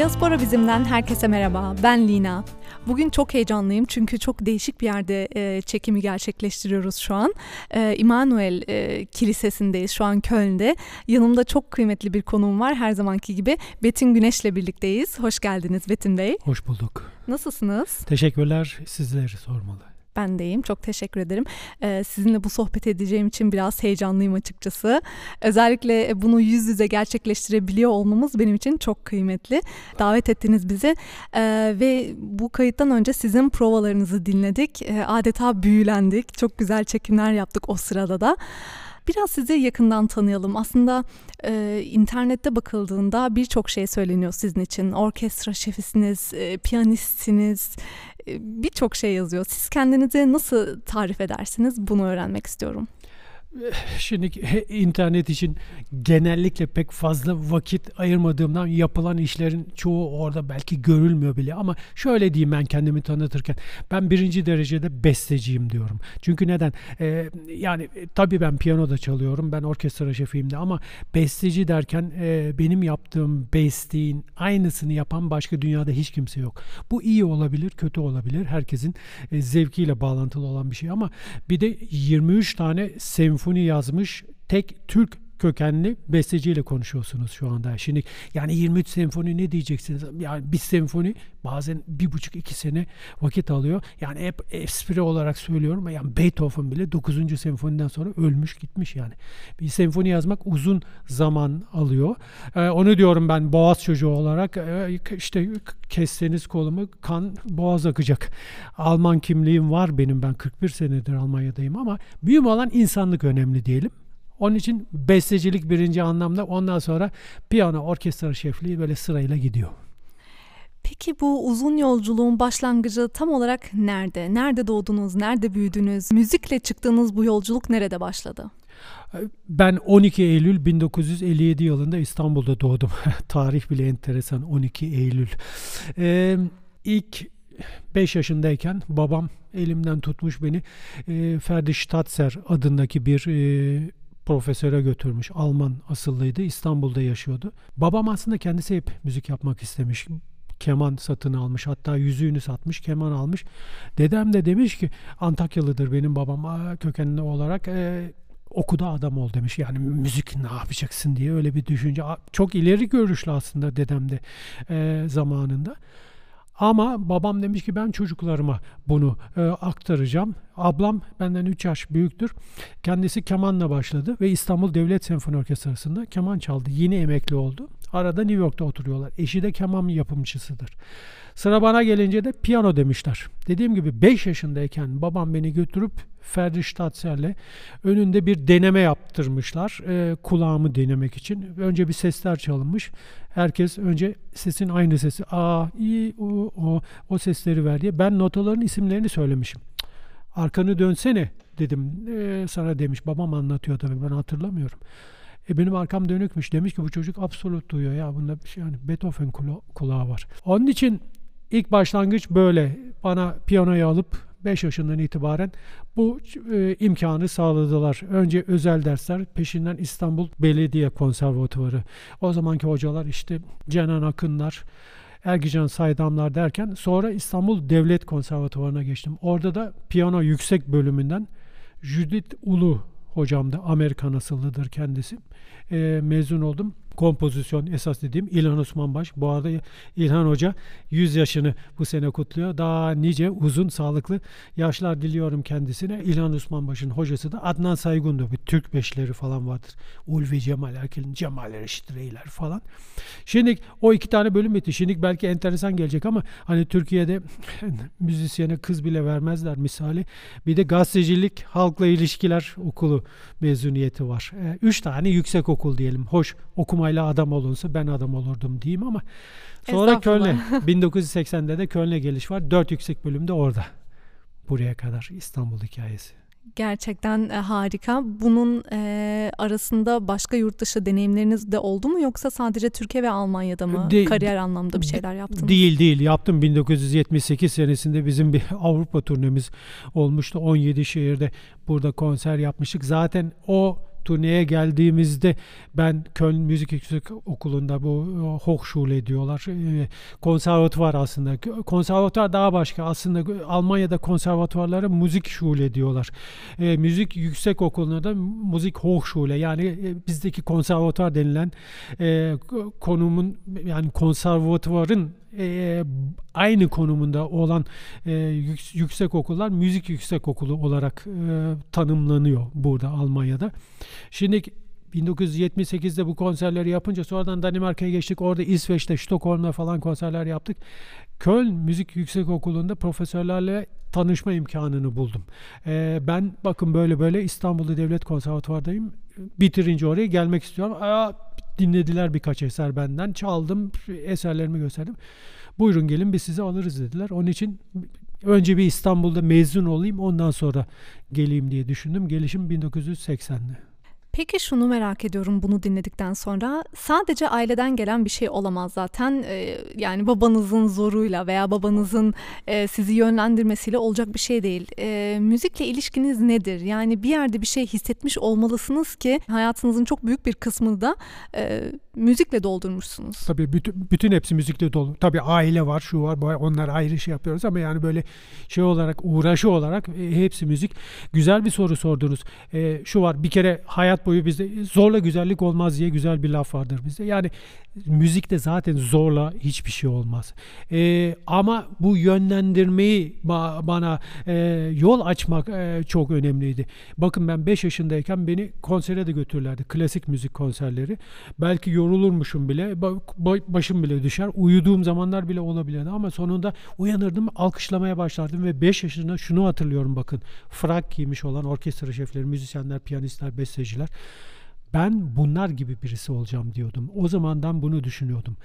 Diaspora Bizim'den herkese merhaba. Ben Lina. Bugün çok heyecanlıyım çünkü çok değişik bir yerde e, çekimi gerçekleştiriyoruz şu an. E, İmanuel e, Kilisesi'ndeyiz şu an Köln'de. Yanımda çok kıymetli bir konuğum var her zamanki gibi. Betin Güneş'le birlikteyiz. Hoş geldiniz Betin Bey. Hoş bulduk. Nasılsınız? Teşekkürler. Sizleri sormalı. Ben deyim. Çok teşekkür ederim. Ee, sizinle bu sohbet edeceğim için biraz heyecanlıyım açıkçası. Özellikle bunu yüz yüze gerçekleştirebiliyor olmamız benim için çok kıymetli. Davet ettiniz bizi ee, ve bu kayıttan önce sizin provalarınızı dinledik. Ee, adeta büyülendik. Çok güzel çekimler yaptık o sırada da. Biraz sizi yakından tanıyalım. Aslında e, internette bakıldığında birçok şey söyleniyor sizin için. Orkestra şefisiniz, e, piyanistsiniz, e, birçok şey yazıyor. Siz kendinizi nasıl tarif edersiniz? Bunu öğrenmek istiyorum. Şimdi internet için genellikle pek fazla vakit ayırmadığımdan yapılan işlerin çoğu orada belki görülmüyor bile ama şöyle diyeyim ben kendimi tanıtırken ben birinci derecede besteciyim diyorum. Çünkü neden? Ee, yani e, tabii ben piyano da çalıyorum ben orkestra şefiyim de ama besteci derken e, benim yaptığım besteğin aynısını yapan başka dünyada hiç kimse yok. Bu iyi olabilir kötü olabilir herkesin e, zevkiyle bağlantılı olan bir şey ama bir de 23 tane senfoni senfoni yazmış. Tek Türk kökenli besteciyle konuşuyorsunuz şu anda. Şimdi yani 23 senfoni ne diyeceksiniz? Yani bir senfoni bazen bir buçuk iki sene vakit alıyor. Yani hep espri olarak söylüyorum. Yani Beethoven bile 9. senfoniden sonra ölmüş gitmiş yani. Bir senfoni yazmak uzun zaman alıyor. Ee, onu diyorum ben boğaz çocuğu olarak e, işte kesseniz kolumu kan boğaz akacak. Alman kimliğim var benim ben 41 senedir Almanya'dayım ama büyüm olan insanlık önemli diyelim. Onun için bestecilik birinci anlamda ondan sonra piyano, orkestra şefliği böyle sırayla gidiyor. Peki bu uzun yolculuğun başlangıcı tam olarak nerede? Nerede doğdunuz? Nerede büyüdünüz? Müzikle çıktığınız bu yolculuk nerede başladı? Ben 12 Eylül 1957 yılında İstanbul'da doğdum. Tarih bile enteresan 12 Eylül. Ee, ilk 5 yaşındayken babam elimden tutmuş beni e, Ferdi Statzer adındaki bir e, profesöre götürmüş. Alman asıllıydı. İstanbul'da yaşıyordu. Babam aslında kendisi hep müzik yapmak istemiş keman satın almış. Hatta yüzüğünü satmış, keman almış. Dedem de demiş ki Antakyalıdır benim babam kökenli olarak. E, okuda adam ol demiş. Yani müzik ne yapacaksın diye öyle bir düşünce. Çok ileri görüşlü aslında dedem de e, zamanında. Ama babam demiş ki ben çocuklarıma bunu e, aktaracağım. Ablam benden 3 yaş büyüktür. Kendisi kemanla başladı ve İstanbul Devlet Senfoni Orkestrası'nda keman çaldı. Yeni emekli oldu. Arada New York'ta oturuyorlar. Eşi de keman yapımcısıdır. Sıra bana gelince de piyano demişler. Dediğim gibi 5 yaşındayken babam beni götürüp Ferdi Statzer'le önünde bir deneme yaptırmışlar. E, kulağımı denemek için. Önce bir sesler çalınmış. Herkes önce sesin aynı sesi a, i, u, o, o sesleri ver diye. Ben notaların isimlerini söylemişim. Arkanı dönsene dedim. E, sana demiş. Babam anlatıyor tabii ben hatırlamıyorum. E benim arkam dönükmüş. Demiş ki bu çocuk absolut duyuyor ya. Bunda bir şey yani Beethoven kula- kulağı var. Onun için ilk başlangıç böyle. Bana piyanoyu alıp 5 yaşından itibaren bu e, imkanı sağladılar. Önce özel dersler, peşinden İstanbul Belediye Konservatuvarı. O zamanki hocalar işte Cenan Akınlar, Ergican Saydamlar derken sonra İstanbul Devlet Konservatuvarı'na geçtim. Orada da piyano yüksek bölümünden Judith Ulu hocam da Amerikan asıllıdır kendisi. E, mezun oldum kompozisyon esas dediğim İlhan Osman Baş. Bu arada İlhan Hoca 100 yaşını bu sene kutluyor. Daha nice uzun sağlıklı yaşlar diliyorum kendisine. İlhan Osman Baş'ın hocası da Adnan Saygun'du. Bir Türk beşleri falan vardır. Ulvi Cemal Erkel'in Cemal Reştreyler falan. Şimdi o iki tane bölüm bitti. Şimdi belki enteresan gelecek ama hani Türkiye'de müzisyene kız bile vermezler misali. Bir de gazetecilik, halkla ilişkiler okulu mezuniyeti var. E, üç tane yüksek okul diyelim. Hoş okuma okumayla adam olunsa ben adam olurdum diyeyim ama sonra Köln'e 1980'de de Köln'e geliş var. Dört yüksek bölümde orada. Buraya kadar İstanbul hikayesi. Gerçekten e, harika. Bunun e, arasında başka yurt dışı deneyimleriniz de oldu mu yoksa sadece Türkiye ve Almanya'da mı de, kariyer anlamda bir şeyler yaptınız? Değil değil yaptım 1978 senesinde bizim bir Avrupa turnemiz olmuştu 17 şehirde burada konser yapmıştık. Zaten o turneye geldiğimizde ben Köln Müzik Yüksek Okulu'nda bu e, Hochschule diyorlar. E, konservatuvar aslında. Konservatuvar daha başka. Aslında Almanya'da konservatuvarlara müzik şule diyorlar. E, müzik Yüksek Okulu'na da müzik Hochschule yani e, bizdeki konservatuvar denilen e, konumun yani konservatuvarın e, aynı konumunda olan e, yüksek okullar müzik yüksek okulu olarak e, tanımlanıyor burada Almanya'da. Şimdi 1978'de bu konserleri yapınca sonradan Danimarka'ya geçtik. Orada İsveç'te, Stockholm'da falan konserler yaptık. Köln Müzik Yüksek Okulu'nda profesörlerle tanışma imkanını buldum. Ee, ben bakın böyle böyle İstanbul'da Devlet Konservatuvar'dayım. Bitirince oraya gelmek istiyorum. Aa, dinlediler birkaç eser benden. Çaldım, eserlerimi gösterdim. Buyurun gelin biz sizi alırız dediler. Onun için önce bir İstanbul'da mezun olayım ondan sonra geleyim diye düşündüm. Gelişim 1980'li. Peki şunu merak ediyorum bunu dinledikten sonra sadece aileden gelen bir şey olamaz zaten ee, yani babanızın zoruyla veya babanızın e, sizi yönlendirmesiyle olacak bir şey değil. E, müzikle ilişkiniz nedir? Yani bir yerde bir şey hissetmiş olmalısınız ki hayatınızın çok büyük bir kısmını da e, müzikle doldurmuşsunuz. Tabii bütün, bütün hepsi müzikle dolu. Tabii aile var, şu var, onlar ayrı şey yapıyoruz ama yani böyle şey olarak, uğraşı olarak e, hepsi müzik. Güzel bir soru sordunuz. E, şu var, bir kere hayat boyu bizde zorla güzellik olmaz diye güzel bir laf vardır bizde. Yani müzikte zaten zorla hiçbir şey olmaz. E, ama bu yönlendirmeyi ba- bana e, yol açmak e, çok önemliydi. Bakın ben 5 yaşındayken beni konsere de götürürlerdi. Klasik müzik konserleri. Belki yorulurmuşum bile. Başım bile düşer. Uyuduğum zamanlar bile olabilirdi ama sonunda uyanırdım, alkışlamaya başlardım ve 5 yaşında şunu hatırlıyorum bakın. Frak giymiş olan orkestra şefleri, müzisyenler, piyanistler, besteciler. Ben bunlar gibi birisi olacağım diyordum. O zamandan bunu düşünüyordum.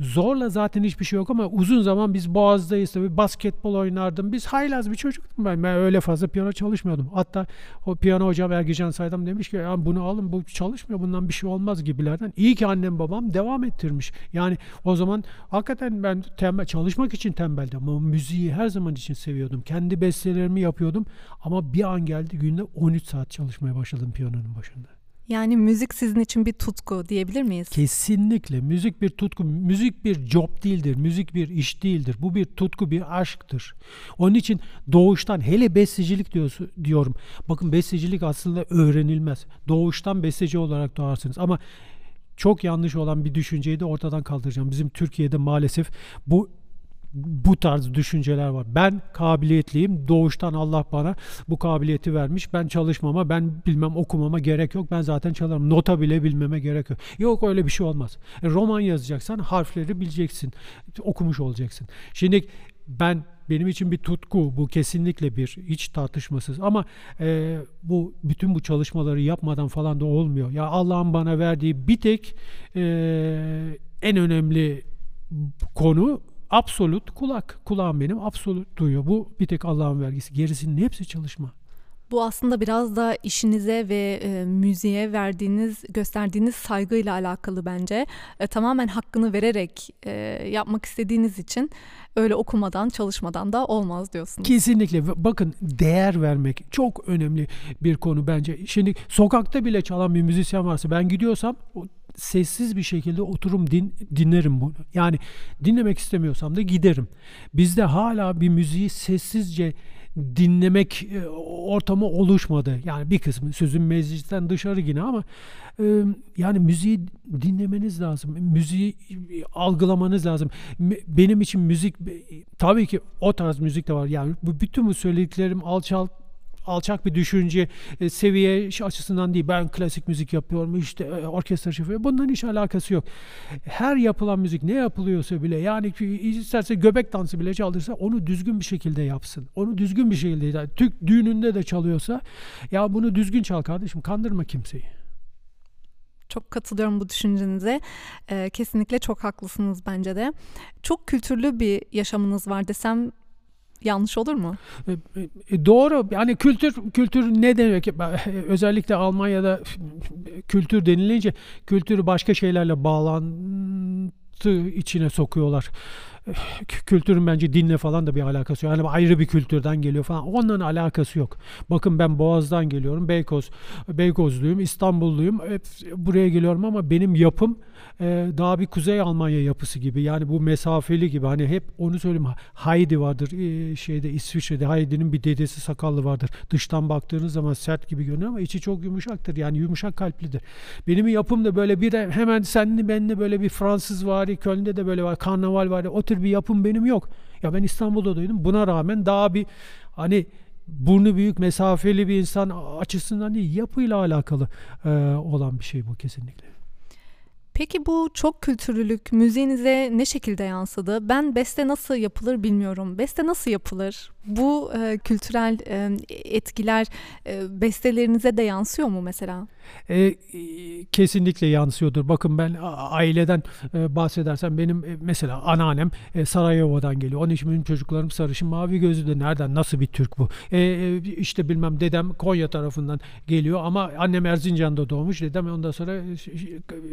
Zorla zaten hiçbir şey yok ama uzun zaman biz Boğaz'dayız tabii basketbol oynardım. Biz haylaz bir çocuktum ben. Ben öyle fazla piyano çalışmıyordum. Hatta o piyano hocam Ergican Saydam demiş ki ya bunu alın bu çalışmıyor bundan bir şey olmaz gibilerden. İyi ki annem babam devam ettirmiş. Yani o zaman hakikaten ben tembel, çalışmak için tembeldim ama müziği her zaman için seviyordum. Kendi bestelerimi yapıyordum ama bir an geldi günde 13 saat çalışmaya başladım piyanonun başında. Yani müzik sizin için bir tutku diyebilir miyiz? Kesinlikle. Müzik bir tutku. Müzik bir job değildir. Müzik bir iş değildir. Bu bir tutku, bir aşktır. Onun için doğuştan hele bestecilik diyorsun, diyorum. Bakın bestecilik aslında öğrenilmez. Doğuştan besteci olarak doğarsınız. Ama çok yanlış olan bir düşünceyi de ortadan kaldıracağım. Bizim Türkiye'de maalesef bu bu tarz düşünceler var. Ben kabiliyetliyim. Doğuştan Allah bana bu kabiliyeti vermiş. Ben çalışmama, ben bilmem okumama gerek yok. Ben zaten çalarım. Nota bile bilmeme gerek yok. Yok öyle bir şey olmaz. E, roman yazacaksan harfleri bileceksin. Okumuş olacaksın. Şimdi ben benim için bir tutku bu kesinlikle bir hiç tartışmasız ama e, bu bütün bu çalışmaları yapmadan falan da olmuyor. Ya Allah'ın bana verdiği bir tek e, en önemli konu absolut kulak. Kulağım benim absolut duyuyor. Bu bir tek Allah'ın vergisi. Gerisinin hepsi çalışma. Bu aslında biraz da işinize ve e, müziğe verdiğiniz, gösterdiğiniz saygıyla alakalı bence. E, tamamen hakkını vererek e, yapmak istediğiniz için öyle okumadan, çalışmadan da olmaz diyorsunuz. Kesinlikle. Bakın değer vermek çok önemli bir konu bence. Şimdi sokakta bile çalan bir müzisyen varsa ben gidiyorsam sessiz bir şekilde oturum din, dinlerim bunu. Yani dinlemek istemiyorsam da giderim. Bizde hala bir müziği sessizce dinlemek e, ortamı oluşmadı. Yani bir kısmı sözün meclisten dışarı yine ama e, yani müziği dinlemeniz lazım. Müziği algılamanız lazım. Benim için müzik tabii ki o tarz müzik de var. Yani bütün bu söylediklerim alçalt alçak bir düşünce e, seviye açısından değil. Ben klasik müzik yapıyorum işte e, orkestra şefi. Bunların hiç alakası yok. Her yapılan müzik ne yapılıyorsa bile yani isterse göbek dansı bile çaldırsa onu düzgün bir şekilde yapsın. Onu düzgün bir şekilde yani Türk düğününde de çalıyorsa ya bunu düzgün çal kardeşim kandırma kimseyi. Çok katılıyorum bu düşüncenize. Ee, kesinlikle çok haklısınız bence de. Çok kültürlü bir yaşamınız var desem yanlış olur mu? E, e, doğru. Yani kültür kültür ne demek? Özellikle Almanya'da kültür denilince kültürü başka şeylerle bağlantı içine sokuyorlar. kültürün bence dinle falan da bir alakası yok. Yani ayrı bir kültürden geliyor falan. Onların alakası yok. Bakın ben Boğaz'dan geliyorum. Beykoz, Beykozluyum, İstanbulluyum. Buraya geliyorum ama benim yapım e, daha bir Kuzey Almanya yapısı gibi. Yani bu mesafeli gibi. Hani hep onu söyleyeyim. Heidi vardır. E, şeyde İsviçre'de Heidi'nin bir dedesi sakallı vardır. Dıştan baktığınız zaman sert gibi görünüyor ama içi çok yumuşaktır. Yani yumuşak kalplidir. Benim yapım da böyle bir de hemen senli benli böyle bir Fransız var. Köln'de de böyle var. Karnaval var. O tür bir yapım benim yok. Ya ben İstanbul'da duydum. Buna rağmen daha bir hani burnu büyük mesafeli bir insan açısından değil yapıyla alakalı e, olan bir şey bu kesinlikle. Peki bu çok kültürlülük müziğinize ne şekilde yansıdı? Ben beste nasıl yapılır bilmiyorum. Beste nasıl yapılır? Bu e, kültürel e, etkiler e, bestelerinize de yansıyor mu mesela? E, kesinlikle yansıyordur. Bakın ben aileden e, bahsedersem benim e, mesela anneannem e, Sarajevo'dan geliyor. Onun için benim çocuklarım sarışın mavi gözlü de nereden nasıl bir Türk bu? E, e, işte bilmem dedem Konya tarafından geliyor ama annem Erzincan'da doğmuş. Dedem ondan sonra e,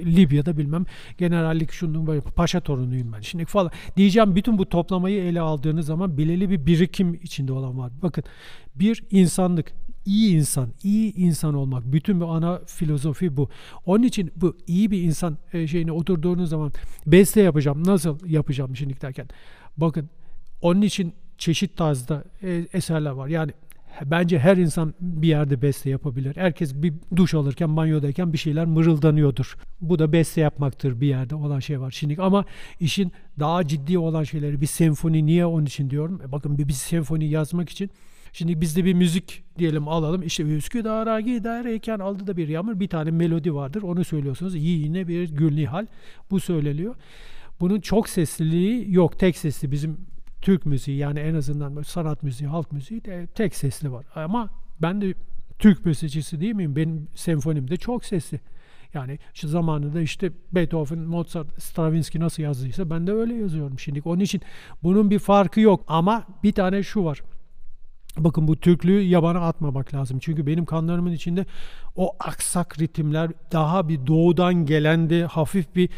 Libya'da bilmem generallik şunun böyle paşa torunuyum ben. Şimdi falan diyeceğim bütün bu toplamayı ele aldığınız zaman bileli bir birikim içinde olan var. Bakın bir insanlık iyi insan, iyi insan olmak. Bütün bir ana filozofi bu. Onun için bu iyi bir insan e, şeyine oturduğunuz zaman beste yapacağım. Nasıl yapacağım şimdi derken. Bakın onun için çeşit tarzda e, eserler var. Yani bence her insan bir yerde beste yapabilir. Herkes bir duş alırken, banyodayken bir şeyler mırıldanıyordur. Bu da beste yapmaktır bir yerde olan şey var. Şimdi ama işin daha ciddi olan şeyleri bir senfoni niye onun için diyorum. E bakın bir, bir senfoni yazmak için Şimdi bizde bir müzik diyelim alalım. İşte Üsküdar'a giderken aldı da bir yağmur. Bir tane melodi vardır. Onu söylüyorsunuz. Yine bir gül nihal. Bu söyleniyor. Bunun çok sesliliği yok. Tek sesli bizim Türk müziği yani en azından sanat müziği, halk müziği de tek sesli var. Ama ben de Türk müzicisi değil miyim? Benim senfonim de çok sesli. Yani şu zamanında işte Beethoven, Mozart, Stravinsky nasıl yazdıysa ben de öyle yazıyorum şimdi. Onun için bunun bir farkı yok ama bir tane şu var. Bakın bu Türklüğü yabana atmamak lazım. Çünkü benim kanlarımın içinde o aksak ritimler daha bir doğudan gelendi. Hafif bir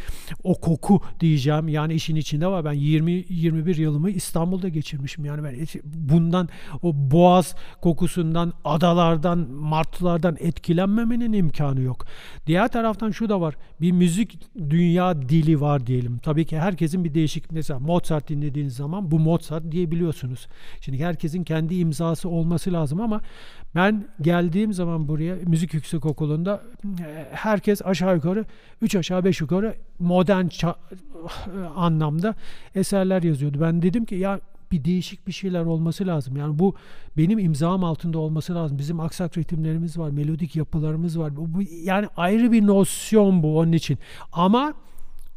o koku diyeceğim. Yani işin içinde var. Ben 20-21 yılımı İstanbul'da geçirmişim. Yani ben bundan o boğaz kokusundan, adalardan, martılardan etkilenmemenin imkanı yok. Diğer taraftan şu da var. Bir müzik dünya dili var diyelim. Tabii ki herkesin bir değişik mesela Mozart dinlediğiniz zaman bu Mozart diyebiliyorsunuz. Şimdi herkesin kendi imzası olması lazım ama ben geldiğim zaman buraya müzik yüksek okulunda e, herkes aşağı yukarı 3 aşağı 5 yukarı modern anlamda eserler yazıyordu. Ben dedim ki ya bir değişik bir şeyler olması lazım. Yani bu benim imzam altında olması lazım. Bizim aksak ritimlerimiz var, melodik yapılarımız var. Bu, bu yani ayrı bir nosyon bu onun için. Ama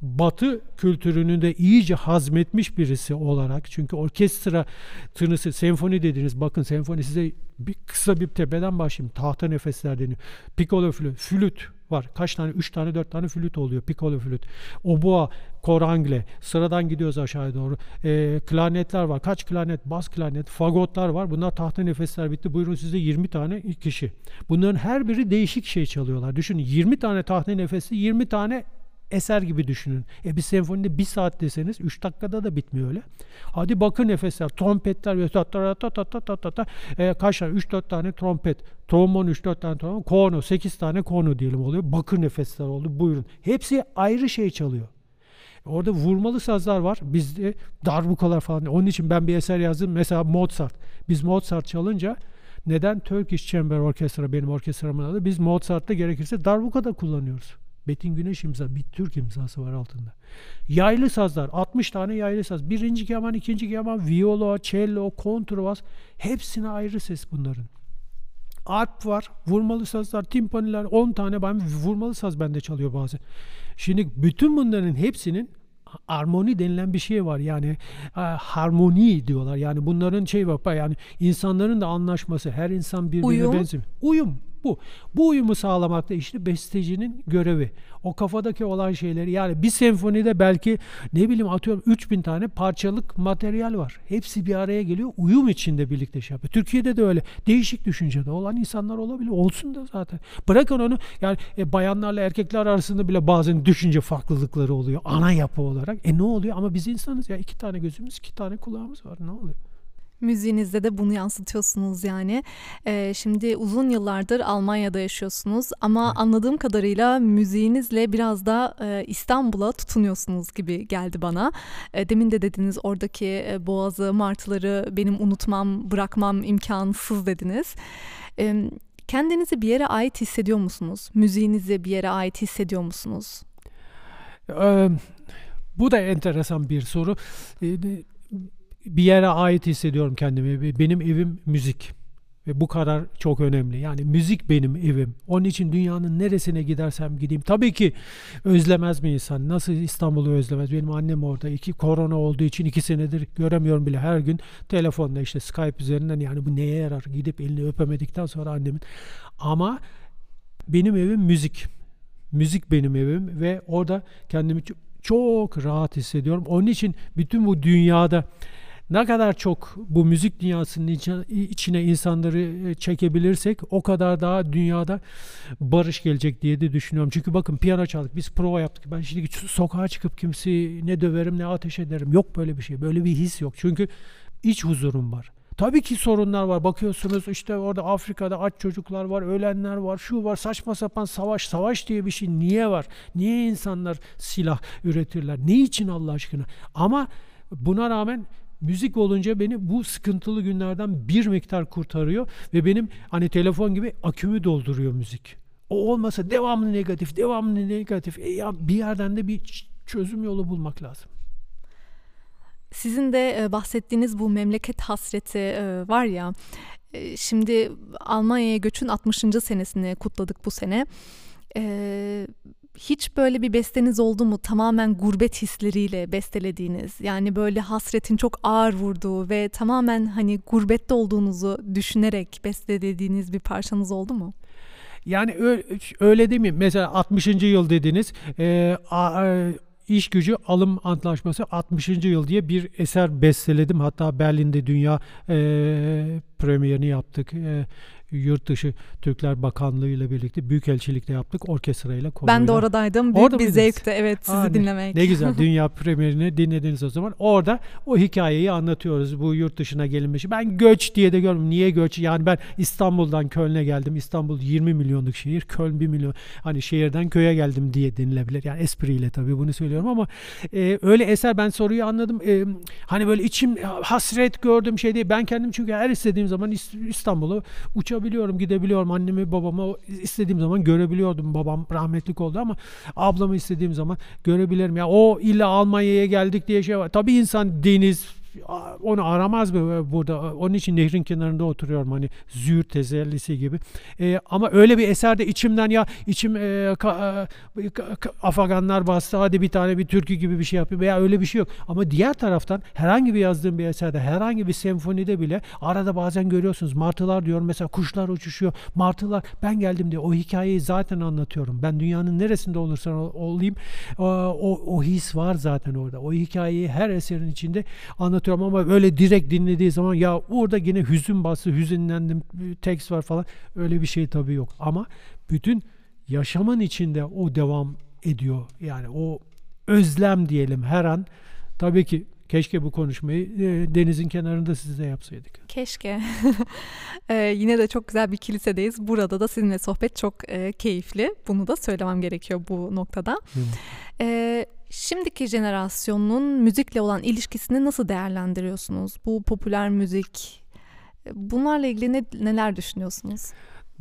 Batı kültürünü de iyice hazmetmiş birisi olarak çünkü orkestra tınısı senfoni dediniz. Bakın senfoni size bir kısa bir tepeden başlayayım. Tahta nefesler deniyor. Piccolo flüt flüt var. Kaç tane? Üç tane dört tane flüt oluyor. Piccolo flüt. Oboa korangle. Sıradan gidiyoruz aşağıya doğru. E, klarnetler var. Kaç klarnet? Bas klarnet. Fagotlar var. Bunlar tahta nefesler bitti. Buyurun size 20 tane kişi. Bunların her biri değişik şey çalıyorlar. Düşünün 20 tane tahta nefesi 20 tane eser gibi düşünün. E bir senfonide bir saat deseniz 3 dakikada da bitmiyor öyle. Hadi bakın nefesler, trompetler ve ta ta ta ta ta ta ta ta e, kaç tane? 3-4 tane trompet, trombon 3-4 tane trombon, korno 8 tane korno diyelim oluyor. Bakır nefesler oldu. Buyurun. Hepsi ayrı şey çalıyor. Orada vurmalı sazlar var. Bizde darbukalar falan. Onun için ben bir eser yazdım. Mesela Mozart. Biz Mozart çalınca neden Turkish Chamber Orkestra benim orkestramın adı? Biz Mozart'ta gerekirse darbuka da kullanıyoruz. Betin Güneş imza, bir Türk imzası var altında. Yaylı sazlar, 60 tane yaylı saz. Birinci keman, ikinci keman, viola, cello, kontrbas. Hepsine ayrı ses bunların. Arp var, vurmalı sazlar, timpaniler, 10 tane ben vurmalı saz bende çalıyor bazen. Şimdi bütün bunların hepsinin armoni denilen bir şey var. Yani e, harmoni diyorlar. Yani bunların şey var. Yani insanların da anlaşması. Her insan birbirine Uyum. benziyor. Uyum bu. Bu uyumu sağlamak da işte bestecinin görevi. O kafadaki olan şeyleri yani bir senfonide belki ne bileyim atıyorum 3000 tane parçalık materyal var. Hepsi bir araya geliyor. Uyum içinde birlikte şey yapıyor. Türkiye'de de öyle. Değişik düşüncede olan insanlar olabilir. Olsun da zaten. Bırakın onu yani e, bayanlarla erkekler arasında bile bazen düşünce farklılıkları oluyor. Ana yapı olarak. E ne oluyor? Ama biz insanız ya. iki tane gözümüz, iki tane kulağımız var. Ne oluyor? Müziğinizde de bunu yansıtıyorsunuz yani. Ee, şimdi uzun yıllardır Almanya'da yaşıyorsunuz ama evet. anladığım kadarıyla müziğinizle biraz da e, İstanbul'a tutunuyorsunuz gibi geldi bana. E, demin de dediniz oradaki e, boğazı, martıları benim unutmam, bırakmam imkansız dediniz. E, kendinizi bir yere ait hissediyor musunuz? Müziğinizi bir yere ait hissediyor musunuz? Ee, bu da enteresan bir soru bir yere ait hissediyorum kendimi. Benim evim müzik. Ve bu kadar çok önemli. Yani müzik benim evim. Onun için dünyanın neresine gidersem gideyim. Tabii ki özlemez mi insan? Nasıl İstanbul'u özlemez? Benim annem orada. iki korona olduğu için iki senedir göremiyorum bile. Her gün telefonda işte Skype üzerinden yani bu neye yarar? Gidip elini öpemedikten sonra annemin. Ama benim evim müzik. Müzik benim evim ve orada kendimi çok rahat hissediyorum. Onun için bütün bu dünyada ne kadar çok bu müzik dünyasının içine insanları e, çekebilirsek o kadar daha dünyada barış gelecek diye de düşünüyorum. Çünkü bakın piyano çaldık, biz prova yaptık. Ben şimdi sokağa çıkıp kimseyi ne döverim ne ateş ederim. Yok böyle bir şey. Böyle bir his yok. Çünkü iç huzurum var. Tabii ki sorunlar var. Bakıyorsunuz işte orada Afrika'da aç çocuklar var, ölenler var, şu var, saçma sapan savaş. Savaş diye bir şey niye var? Niye insanlar silah üretirler? Ne için Allah aşkına? Ama buna rağmen müzik olunca beni bu sıkıntılı günlerden bir miktar kurtarıyor ve benim hani telefon gibi akümü dolduruyor müzik. O olmasa devamlı negatif, devamlı negatif. E ya bir yerden de bir çözüm yolu bulmak lazım. Sizin de e, bahsettiğiniz bu memleket hasreti e, var ya. E, şimdi Almanya'ya göçün 60. senesini kutladık bu sene hiç böyle bir besteniz oldu mu tamamen gurbet hisleriyle bestelediğiniz yani böyle hasretin çok ağır vurduğu ve tamamen hani gurbette olduğunuzu düşünerek bestelediğiniz bir parçanız oldu mu? Yani öyle, değil mi? Mesela 60. yıl dediniz. Ee, a, a, İş Gücü Alım Antlaşması 60. yıl diye bir eser besteledim. Hatta Berlin'de dünya e, premierini yaptık. E, yurt dışı Türkler Bakanlığı ile birlikte büyükelçilikte yaptık orkestrayla konuyla. Ben de oradaydım. Büyük Orada bir zevkti evet sizi Aa, dinlemek. Ne, güzel dünya premierini dinlediniz o zaman. Orada o hikayeyi anlatıyoruz. Bu yurt dışına gelinmişi. Ben göç diye de görmüyorum. Niye göç? Yani ben İstanbul'dan Köln'e geldim. İstanbul 20 milyonluk şehir. Köln 1 milyon. Hani şehirden köye geldim diye denilebilir. Yani espriyle tabii bunu söylüyorum ama e, öyle eser ben soruyu anladım. E, hani böyle içim hasret gördüm şey değil. Ben kendim çünkü her istediğim zaman İstanbul'u uçabiliyorum ulaşabiliyorum, gidebiliyorum. Annemi, babamı istediğim zaman görebiliyordum. Babam rahmetlik oldu ama ablamı istediğim zaman görebilirim. Ya o illa Almanya'ya geldik diye şey var. Tabii insan deniz, onu aramaz mı burada? Onun için nehrin kenarında oturuyorum hani züğürt tezellisi gibi. E, ama öyle bir eserde içimden ya içim e, ka, e, ka, Afaganlar bastı hadi bir tane bir türkü gibi bir şey yapayım veya öyle bir şey yok. Ama diğer taraftan herhangi bir yazdığım bir eserde herhangi bir senfonide bile arada bazen görüyorsunuz martılar diyor mesela kuşlar uçuşuyor. Martılar ben geldim diye o hikayeyi zaten anlatıyorum. Ben dünyanın neresinde olursam olayım o, o, o his var zaten orada. O hikayeyi her eserin içinde anlatıyorum anlatıyorum ama böyle direkt dinlediği zaman ya orada yine hüzün bası, hüzünlendim, tekst var falan. Öyle bir şey tabii yok. Ama bütün yaşamın içinde o devam ediyor. Yani o özlem diyelim her an. Tabii ki Keşke bu konuşmayı e, denizin kenarında size yapsaydık. Keşke. ee, yine de çok güzel bir kilisedeyiz. Burada da sizinle sohbet çok e, keyifli. Bunu da söylemem gerekiyor bu noktada. Ee, şimdiki jenerasyonun müzikle olan ilişkisini nasıl değerlendiriyorsunuz? Bu popüler müzik, bunlarla ilgili ne, neler düşünüyorsunuz?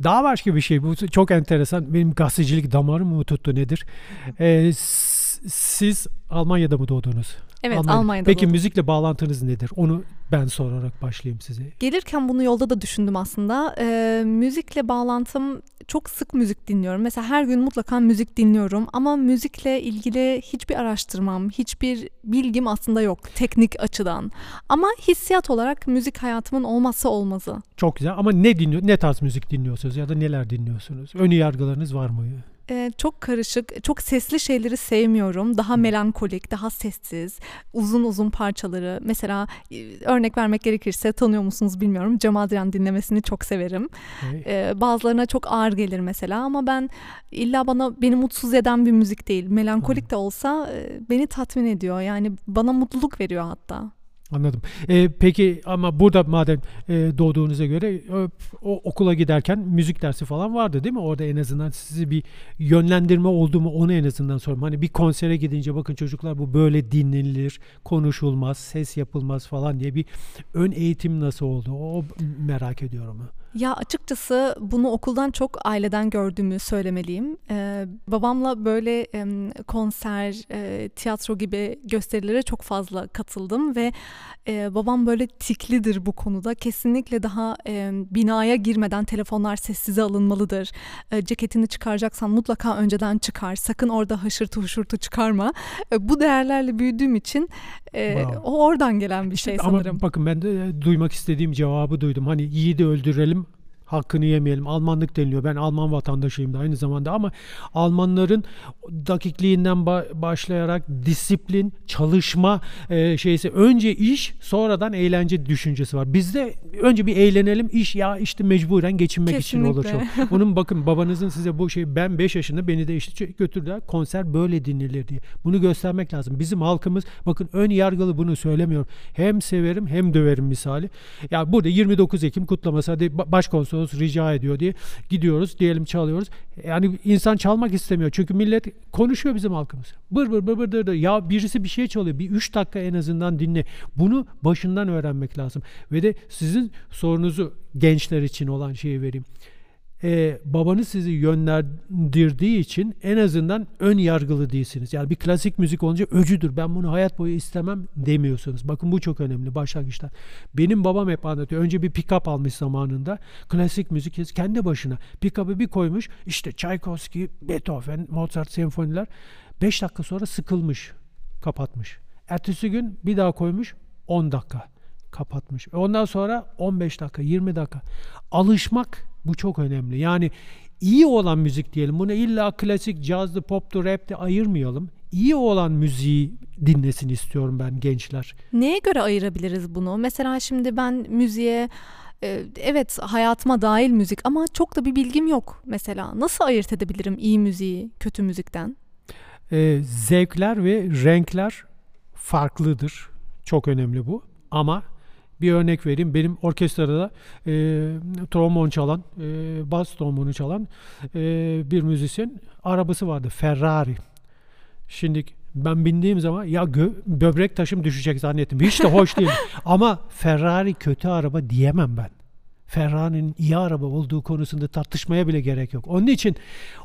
Daha başka bir şey. Bu çok enteresan. Benim gazetecilik damarım mı tuttu nedir? Ee, siz Almanya'da mı doğdunuz? Evet Almanya'da. Almanya'da Peki doğdum. müzikle bağlantınız nedir? Onu ben sorarak başlayayım size. Gelirken bunu yolda da düşündüm aslında. E, müzikle bağlantım çok sık müzik dinliyorum. Mesela her gün mutlaka müzik dinliyorum ama müzikle ilgili hiçbir araştırmam, hiçbir bilgim aslında yok teknik açıdan. Ama hissiyat olarak müzik hayatımın olmazsa olmazı. Çok güzel ama ne dinliyor ne tarz müzik dinliyorsunuz ya da neler dinliyorsunuz? Ön yargılarınız var mı? Ee, çok karışık, çok sesli şeyleri sevmiyorum. Daha melankolik, daha sessiz, uzun uzun parçaları. Mesela e, örnek vermek gerekirse tanıyor musunuz bilmiyorum. Cem Adrian dinlemesini çok severim. Hey. Ee, bazılarına çok ağır gelir mesela ama ben illa bana beni mutsuz eden bir müzik değil. Melankolik de olsa e, beni tatmin ediyor. Yani bana mutluluk veriyor hatta. Anladım. Ee, peki ama burada madem e, doğduğunuza göre e, o okula giderken müzik dersi falan vardı değil mi? Orada en azından sizi bir yönlendirme oldu mu onu en azından sorayım. Hani bir konsere gidince bakın çocuklar bu böyle dinlenilir, konuşulmaz, ses yapılmaz falan diye bir ön eğitim nasıl oldu? O merak ediyorum. Ya açıkçası bunu okuldan çok aileden gördüğümü söylemeliyim. Ee, babamla böyle e, konser, e, tiyatro gibi gösterilere çok fazla katıldım ve e, babam böyle tiklidir bu konuda. Kesinlikle daha e, binaya girmeden telefonlar sessize alınmalıdır. E, ceketini çıkaracaksan mutlaka önceden çıkar. Sakın orada haşırtı huşurtu çıkarma. E, bu değerlerle büyüdüğüm için e, Wow. o oradan gelen bir şey Ama sanırım. bakın ben de e, duymak istediğim cevabı duydum. Hani yiğidi öldürelim hakkını yemeyelim. Almanlık deniliyor. Ben Alman vatandaşıyım da aynı zamanda ama Almanların dakikliğinden ba- başlayarak disiplin, çalışma e, şeysi önce iş sonradan eğlence düşüncesi var. Bizde önce bir eğlenelim iş ya işte mecburen geçinmek için olur. Kesinlikle. çok. Onun bakın babanızın size bu şey ben 5 yaşında beni de işte götürdüler konser böyle dinlenir diye. Bunu göstermek lazım. Bizim halkımız bakın ön yargılı bunu söylemiyorum. Hem severim hem döverim misali. Ya burada 29 Ekim kutlaması hadi ba- başkonsolos rica ediyor diye gidiyoruz diyelim çalıyoruz. Yani insan çalmak istemiyor. Çünkü millet konuşuyor bizim halkımız. Bır bır bır bır dır. Ya birisi bir şey çalıyor. Bir 3 dakika en azından dinle. Bunu başından öğrenmek lazım. Ve de sizin sorunuzu gençler için olan şeyi vereyim e, babanız sizi yönlendirdiği için en azından ön yargılı değilsiniz. Yani bir klasik müzik olunca öcüdür. Ben bunu hayat boyu istemem demiyorsunuz. Bakın bu çok önemli başlangıçta. Benim babam hep anlatıyor. Önce bir pick-up almış zamanında. Klasik müzik kendi başına. Pick-up'ı bir koymuş. İşte Tchaikovsky, Beethoven, Mozart senfoniler. 5 dakika sonra sıkılmış. Kapatmış. Ertesi gün bir daha koymuş. 10 dakika kapatmış. E Ondan sonra 15 dakika, 20 dakika. Alışmak bu çok önemli. Yani iyi olan müzik diyelim. Bunu illa klasik, cazdı, poptu, rapti ayırmayalım. İyi olan müziği dinlesin istiyorum ben gençler. Neye göre ayırabiliriz bunu? Mesela şimdi ben müziğe e, evet hayatıma dahil müzik ama çok da bir bilgim yok mesela. Nasıl ayırt edebilirim iyi müziği kötü müzikten? Ee, zevkler ve renkler farklıdır. Çok önemli bu. Ama bir örnek vereyim. Benim orkestrada e, trombon çalan, e, bas trombonu çalan e, bir müzisyen arabası vardı. Ferrari. Şimdi ben bindiğim zaman ya gö- böbrek taşım düşecek zannettim. Hiç de hoş değil. Ama Ferrari kötü araba diyemem ben. Ferrari'nin iyi araba olduğu konusunda tartışmaya bile gerek yok. Onun için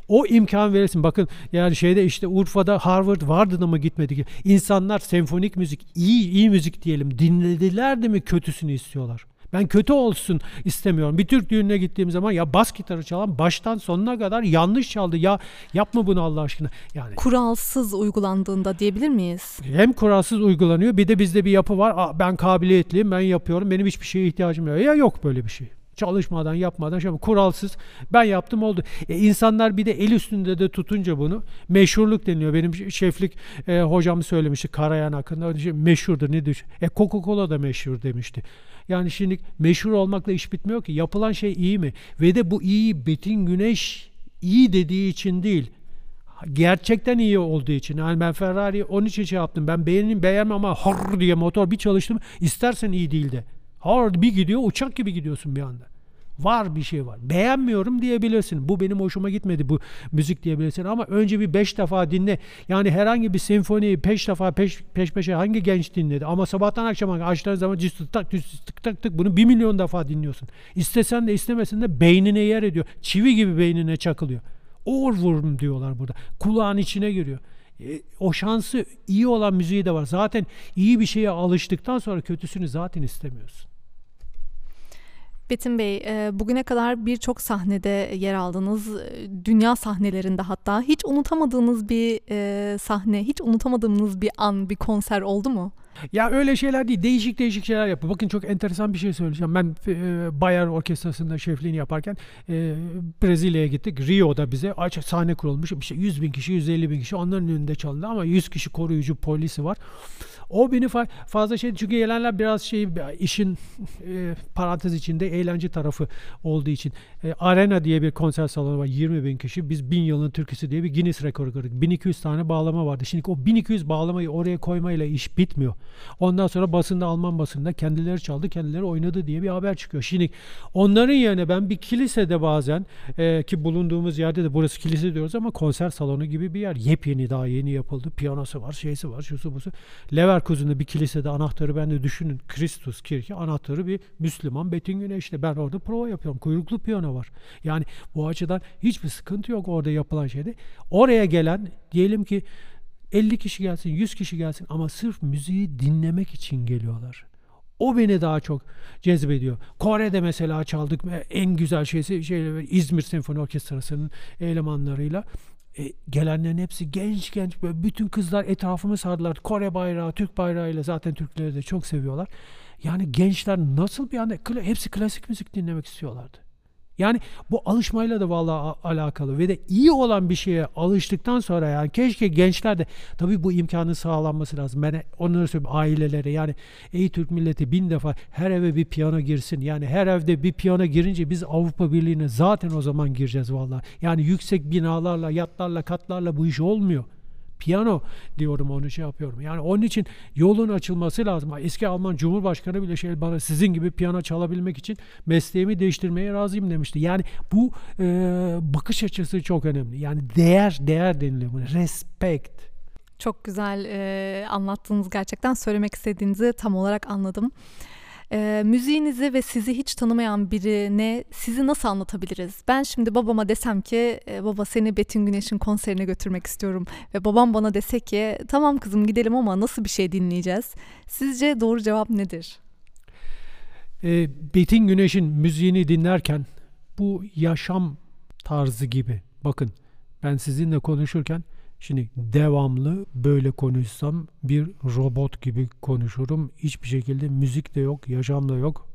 o imkan verirsin. Bakın yani şeyde işte Urfa'da Harvard vardı da mı gitmedi ki. İnsanlar senfonik müzik, iyi iyi müzik diyelim dinlediler de mi kötüsünü istiyorlar. Ben kötü olsun istemiyorum. Bir Türk düğününe gittiğim zaman ya bas gitarı çalan baştan sonuna kadar yanlış çaldı. Ya yapma bunu Allah aşkına. Yani Kuralsız uygulandığında diyebilir miyiz? hem kuralsız uygulanıyor bir de bizde bir yapı var. Aa, ben kabiliyetliyim ben yapıyorum benim hiçbir şeye ihtiyacım yok. Ya yok böyle bir şey. Çalışmadan yapmadan şey kuralsız ben yaptım oldu. E, insanlar bir de el üstünde de tutunca bunu meşhurluk deniliyor. Benim şeflik e, hocam söylemişti Karayan hakkında şey, meşhurdur ne düşün. E Coca-Cola da meşhur demişti. Yani şimdi meşhur olmakla iş bitmiyor ki. Yapılan şey iyi mi? Ve de bu iyi Betin Güneş iyi dediği için değil gerçekten iyi olduğu için. Yani ben Ferrari onun için şey yaptım. Ben beğenim beğenmem ama har diye motor bir çalıştım. İstersen iyi değil de. Har bir gidiyor uçak gibi gidiyorsun bir anda. Var bir şey var. Beğenmiyorum diyebilirsin. Bu benim hoşuma gitmedi bu müzik diyebilirsin ama önce bir beş defa dinle. Yani herhangi bir senfoniyi peş defa peş, peş peşe hangi genç dinledi? Ama sabahtan akşama açtığın zaman cüs tık tak cüs tık tak tık bunu bir milyon defa dinliyorsun. İstesen de istemesen de beynine yer ediyor. Çivi gibi beynine çakılıyor. Ohrwurm diyorlar burada. Kulağın içine giriyor. E, o şansı iyi olan müziği de var. Zaten iyi bir şeye alıştıktan sonra kötüsünü zaten istemiyorsun. Betim Bey, e, bugüne kadar birçok sahnede yer aldınız. E, dünya sahnelerinde hatta. Hiç unutamadığınız bir e, sahne, hiç unutamadığınız bir an, bir konser oldu mu? Ya öyle şeyler değil. Değişik değişik şeyler yapıyor. Bakın çok enteresan bir şey söyleyeceğim. Ben Bayer Orkestrası'nda şefliğini yaparken Brezilya'ya gittik. Rio'da bize açık sahne kurulmuş. İşte 100 bin kişi, 150 bin kişi onların önünde çalındı ama 100 kişi koruyucu polisi var. O beni fa- fazla şey çünkü gelenler biraz şey işin e, parantez içinde eğlence tarafı olduğu için. E, Arena diye bir konser salonu var 20 bin kişi. Biz bin yılın türküsü diye bir Guinness rekoru kırdık. 1200 tane bağlama vardı. Şimdi o 1200 bağlamayı oraya koymayla iş bitmiyor. Ondan sonra basında Alman basında kendileri çaldı kendileri oynadı diye bir haber çıkıyor. Şimdi onların yerine ben bir kilisede bazen e, ki bulunduğumuz yerde de burası kilise diyoruz ama konser salonu gibi bir yer. Yepyeni daha yeni yapıldı. Piyanosu var, şeysi var, şusu busu. Leverkusen'de bir kilisede anahtarı ben de düşünün. Kristus Kirche anahtarı bir Müslüman Betin Güneş'te. Ben orada prova yapıyorum. Kuyruklu piyano var. Yani bu açıdan hiçbir sıkıntı yok orada yapılan şeyde. Oraya gelen diyelim ki 50 kişi gelsin, 100 kişi gelsin ama sırf müziği dinlemek için geliyorlar. O beni daha çok cezbediyor. Kore'de mesela çaldık en güzel şeysi şey, İzmir Senfoni Orkestrası'nın elemanlarıyla. E, gelenlerin hepsi genç genç böyle bütün kızlar etrafımı sardılar. Kore bayrağı, Türk bayrağıyla zaten Türkleri de çok seviyorlar. Yani gençler nasıl bir anda hepsi klasik müzik dinlemek istiyorlardı. Yani bu alışmayla da vallahi alakalı ve de iyi olan bir şeye alıştıktan sonra yani keşke gençler de tabii bu imkanın sağlanması lazım. Ben onları söyleyeyim ailelere yani ey Türk milleti bin defa her eve bir piyano girsin. Yani her evde bir piyano girince biz Avrupa Birliği'ne zaten o zaman gireceğiz vallahi. Yani yüksek binalarla, yatlarla, katlarla bu iş olmuyor piyano diyorum onu şey yapıyorum. Yani onun için yolun açılması lazım. Eski Alman Cumhurbaşkanı bile şey bana sizin gibi piyano çalabilmek için mesleğimi değiştirmeye razıyım demişti. Yani bu e, bakış açısı çok önemli. Yani değer değer deniliyor buna. Respect. Çok güzel e, anlattığınız gerçekten söylemek istediğinizi tam olarak anladım. E, müziğinizi ve sizi hiç tanımayan birine sizi nasıl anlatabiliriz? Ben şimdi babama desem ki e, baba seni Betin Güneş'in konserine götürmek istiyorum ve babam bana dese ki tamam kızım gidelim ama nasıl bir şey dinleyeceğiz? Sizce doğru cevap nedir? E, Betin Güneş'in müziğini dinlerken bu yaşam tarzı gibi bakın ben sizinle konuşurken Şimdi devamlı böyle konuşsam bir robot gibi konuşurum. Hiçbir şekilde müzik de yok, yaşam da yok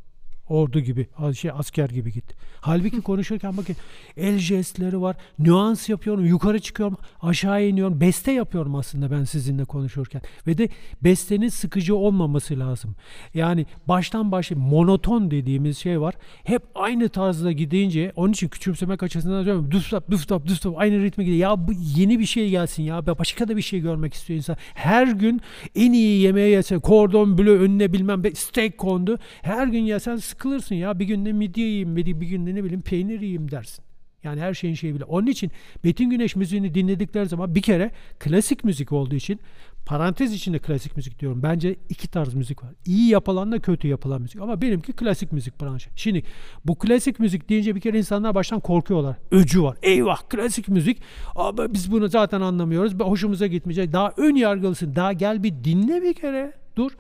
ordu gibi, şey asker gibi git. Halbuki konuşurken bakın el jestleri var, nüans yapıyorum, yukarı çıkıyorum, aşağı iniyorum, beste yapıyorum aslında ben sizinle konuşurken. Ve de bestenin sıkıcı olmaması lazım. Yani baştan başa monoton dediğimiz şey var. Hep aynı tarzda gidince, onun için küçümsemek açısından diyorum, düstap, düstap, düstap, aynı ritme gidiyor. Ya bu yeni bir şey gelsin ya, başka da bir şey görmek istiyor insan. Her gün en iyi yemeği yese, kordon bleu önüne bilmem, steak kondu. Her gün yesen sıkılırsın ya. Bir günde midye yiyeyim, bir, günde ne bileyim peynir yiyeyim dersin. Yani her şeyin şeyi bile. Onun için Betin Güneş müziğini dinledikleri zaman bir kere klasik müzik olduğu için parantez içinde klasik müzik diyorum. Bence iki tarz müzik var. İyi yapılanla kötü yapılan müzik. Ama benimki klasik müzik branşı. Şimdi bu klasik müzik deyince bir kere insanlar baştan korkuyorlar. Öcü var. Eyvah klasik müzik. Ama biz bunu zaten anlamıyoruz. Hoşumuza gitmeyecek. Daha ön yargılısın. Daha gel bir dinle bir kere dur.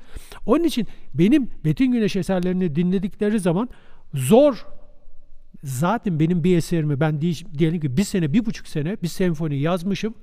Onun için benim Betin Güneş eserlerini dinledikleri zaman zor zaten benim bir eserimi ben diyelim ki bir sene, bir buçuk sene bir senfoni yazmışım.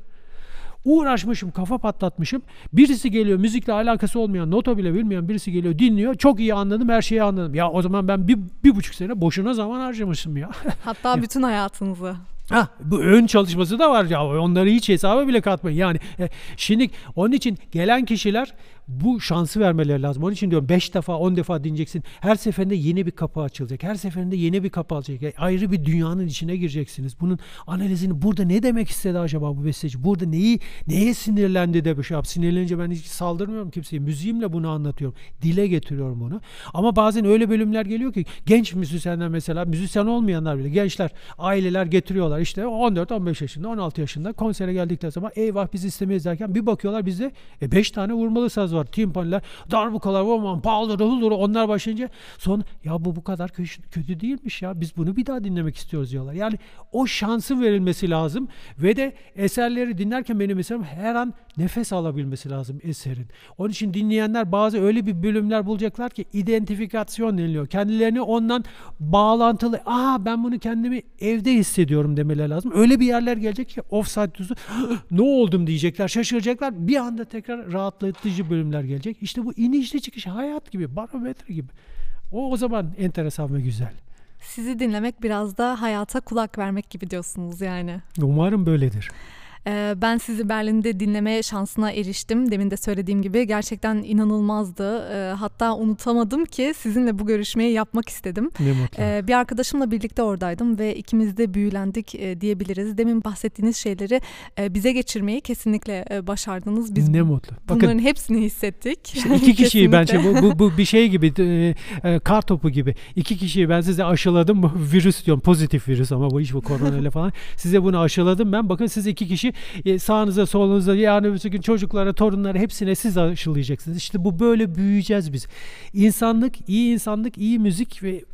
Uğraşmışım, kafa patlatmışım. Birisi geliyor, müzikle alakası olmayan, nota bile bilmeyen birisi geliyor, dinliyor. Çok iyi anladım, her şeyi anladım. Ya o zaman ben bir, bir buçuk sene boşuna zaman harcamışım ya. Hatta bütün hayatınızı. Ha, bu ön çalışması da var ya onları hiç hesaba bile katmayın. Yani e, şimdi onun için gelen kişiler bu şansı vermeleri lazım. Onun için diyorum 5 defa 10 defa dinleyeceksin. Her seferinde yeni bir kapı açılacak. Her seferinde yeni bir kapı açılacak. Yani ayrı bir dünyanın içine gireceksiniz. Bunun analizini burada ne demek istedi acaba bu besteci? Burada neyi neye sinirlendi de bir şey yap. Sinirlenince ben hiç saldırmıyorum kimseye. Müziğimle bunu anlatıyorum. Dile getiriyorum bunu. Ama bazen öyle bölümler geliyor ki genç müzisyenler mesela müzisyen olmayanlar bile gençler aileler getiriyorlar. İşte 14-15 yaşında 16 yaşında konsere geldikleri zaman eyvah biz istemeyiz derken bir bakıyorlar bizde 5 e, tane vurmalı saz var baslar, timpaniler, darbukalar, aman bağları, huluru onlar başlayınca sonra ya bu bu kadar kötü, değilmiş ya biz bunu bir daha dinlemek istiyoruz diyorlar. Yani o şansın verilmesi lazım ve de eserleri dinlerken benim eserim her an nefes alabilmesi lazım eserin. Onun için dinleyenler bazı öyle bir bölümler bulacaklar ki identifikasyon deniliyor. Kendilerini ondan bağlantılı. Aa ben bunu kendimi evde hissediyorum demeleri lazım. Öyle bir yerler gelecek ki offside tuzu ne oldum diyecekler, şaşıracaklar. Bir anda tekrar rahatlatıcı bölümler gelecek. İşte bu inişli çıkış hayat gibi, barometre gibi. O o zaman enteresan ve güzel. Sizi dinlemek biraz da hayata kulak vermek gibi diyorsunuz yani. Umarım böyledir. Ee, ben sizi Berlin'de dinleme şansına eriştim. Demin de söylediğim gibi gerçekten inanılmazdı. Ee, hatta unutamadım ki sizinle bu görüşmeyi yapmak istedim. Ne mutlu. Ee, bir arkadaşımla birlikte oradaydım ve ikimiz de büyülendik e, diyebiliriz. Demin bahsettiğiniz şeyleri e, bize geçirmeyi kesinlikle e, başardınız. Biz ne mutlu. Bakın, bunların hepsini hissettik. İşte iki kişiyi bence bu, bu, bu bir şey gibi e, kar topu gibi. İki kişiyi ben size aşıladım. Virüs diyorum pozitif virüs ama bu iş bu korona ile falan. Size bunu aşıladım ben. Bakın siz iki kişi e, sağınıza solunuza yarın öbür gün çocuklara, torunlara hepsine siz aşılayacaksınız. İşte bu böyle büyüyeceğiz biz. İnsanlık, iyi insanlık, iyi müzik ve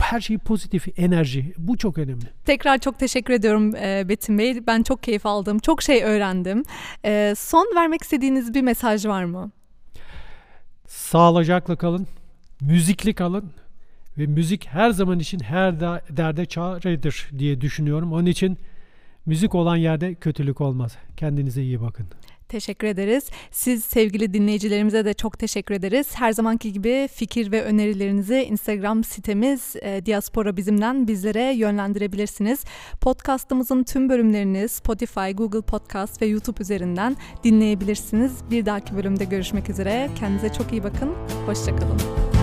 her şey pozitif enerji. Bu çok önemli. Tekrar çok teşekkür ediyorum e, Betim Bey. Ben çok keyif aldım. Çok şey öğrendim. E, son vermek istediğiniz bir mesaj var mı? Sağlıcakla kalın. Müzikli kalın. Ve müzik her zaman için her derde çaredir diye düşünüyorum. Onun için Müzik olan yerde kötülük olmaz. Kendinize iyi bakın. Teşekkür ederiz. Siz sevgili dinleyicilerimize de çok teşekkür ederiz. Her zamanki gibi fikir ve önerilerinizi Instagram sitemiz e, Diaspora Bizim'den bizlere yönlendirebilirsiniz. Podcast'ımızın tüm bölümlerini Spotify, Google Podcast ve YouTube üzerinden dinleyebilirsiniz. Bir dahaki bölümde görüşmek üzere. Kendinize çok iyi bakın. Hoşçakalın.